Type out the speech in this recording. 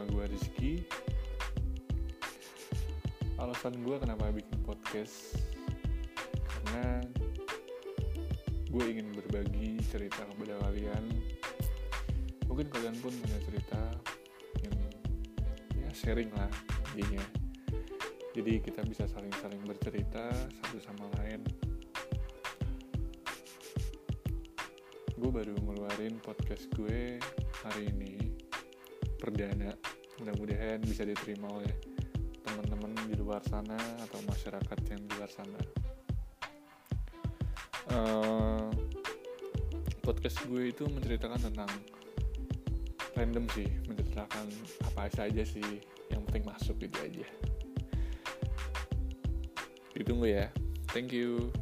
nama gue Rizky. Alasan gue kenapa bikin podcast Karena gue ingin berbagi cerita kepada kalian. Mungkin kalian pun punya cerita yang ya sharing lah intinya. Jadi kita bisa saling-saling bercerita satu sama lain. Gue baru ngeluarin podcast gue hari ini perdana. Mudah-mudahan bisa diterima oleh teman-teman di luar sana atau masyarakat yang di luar sana. Uh, podcast gue itu menceritakan tentang random sih menceritakan apa saja sih yang penting masuk gitu aja. Ditunggu ya. Thank you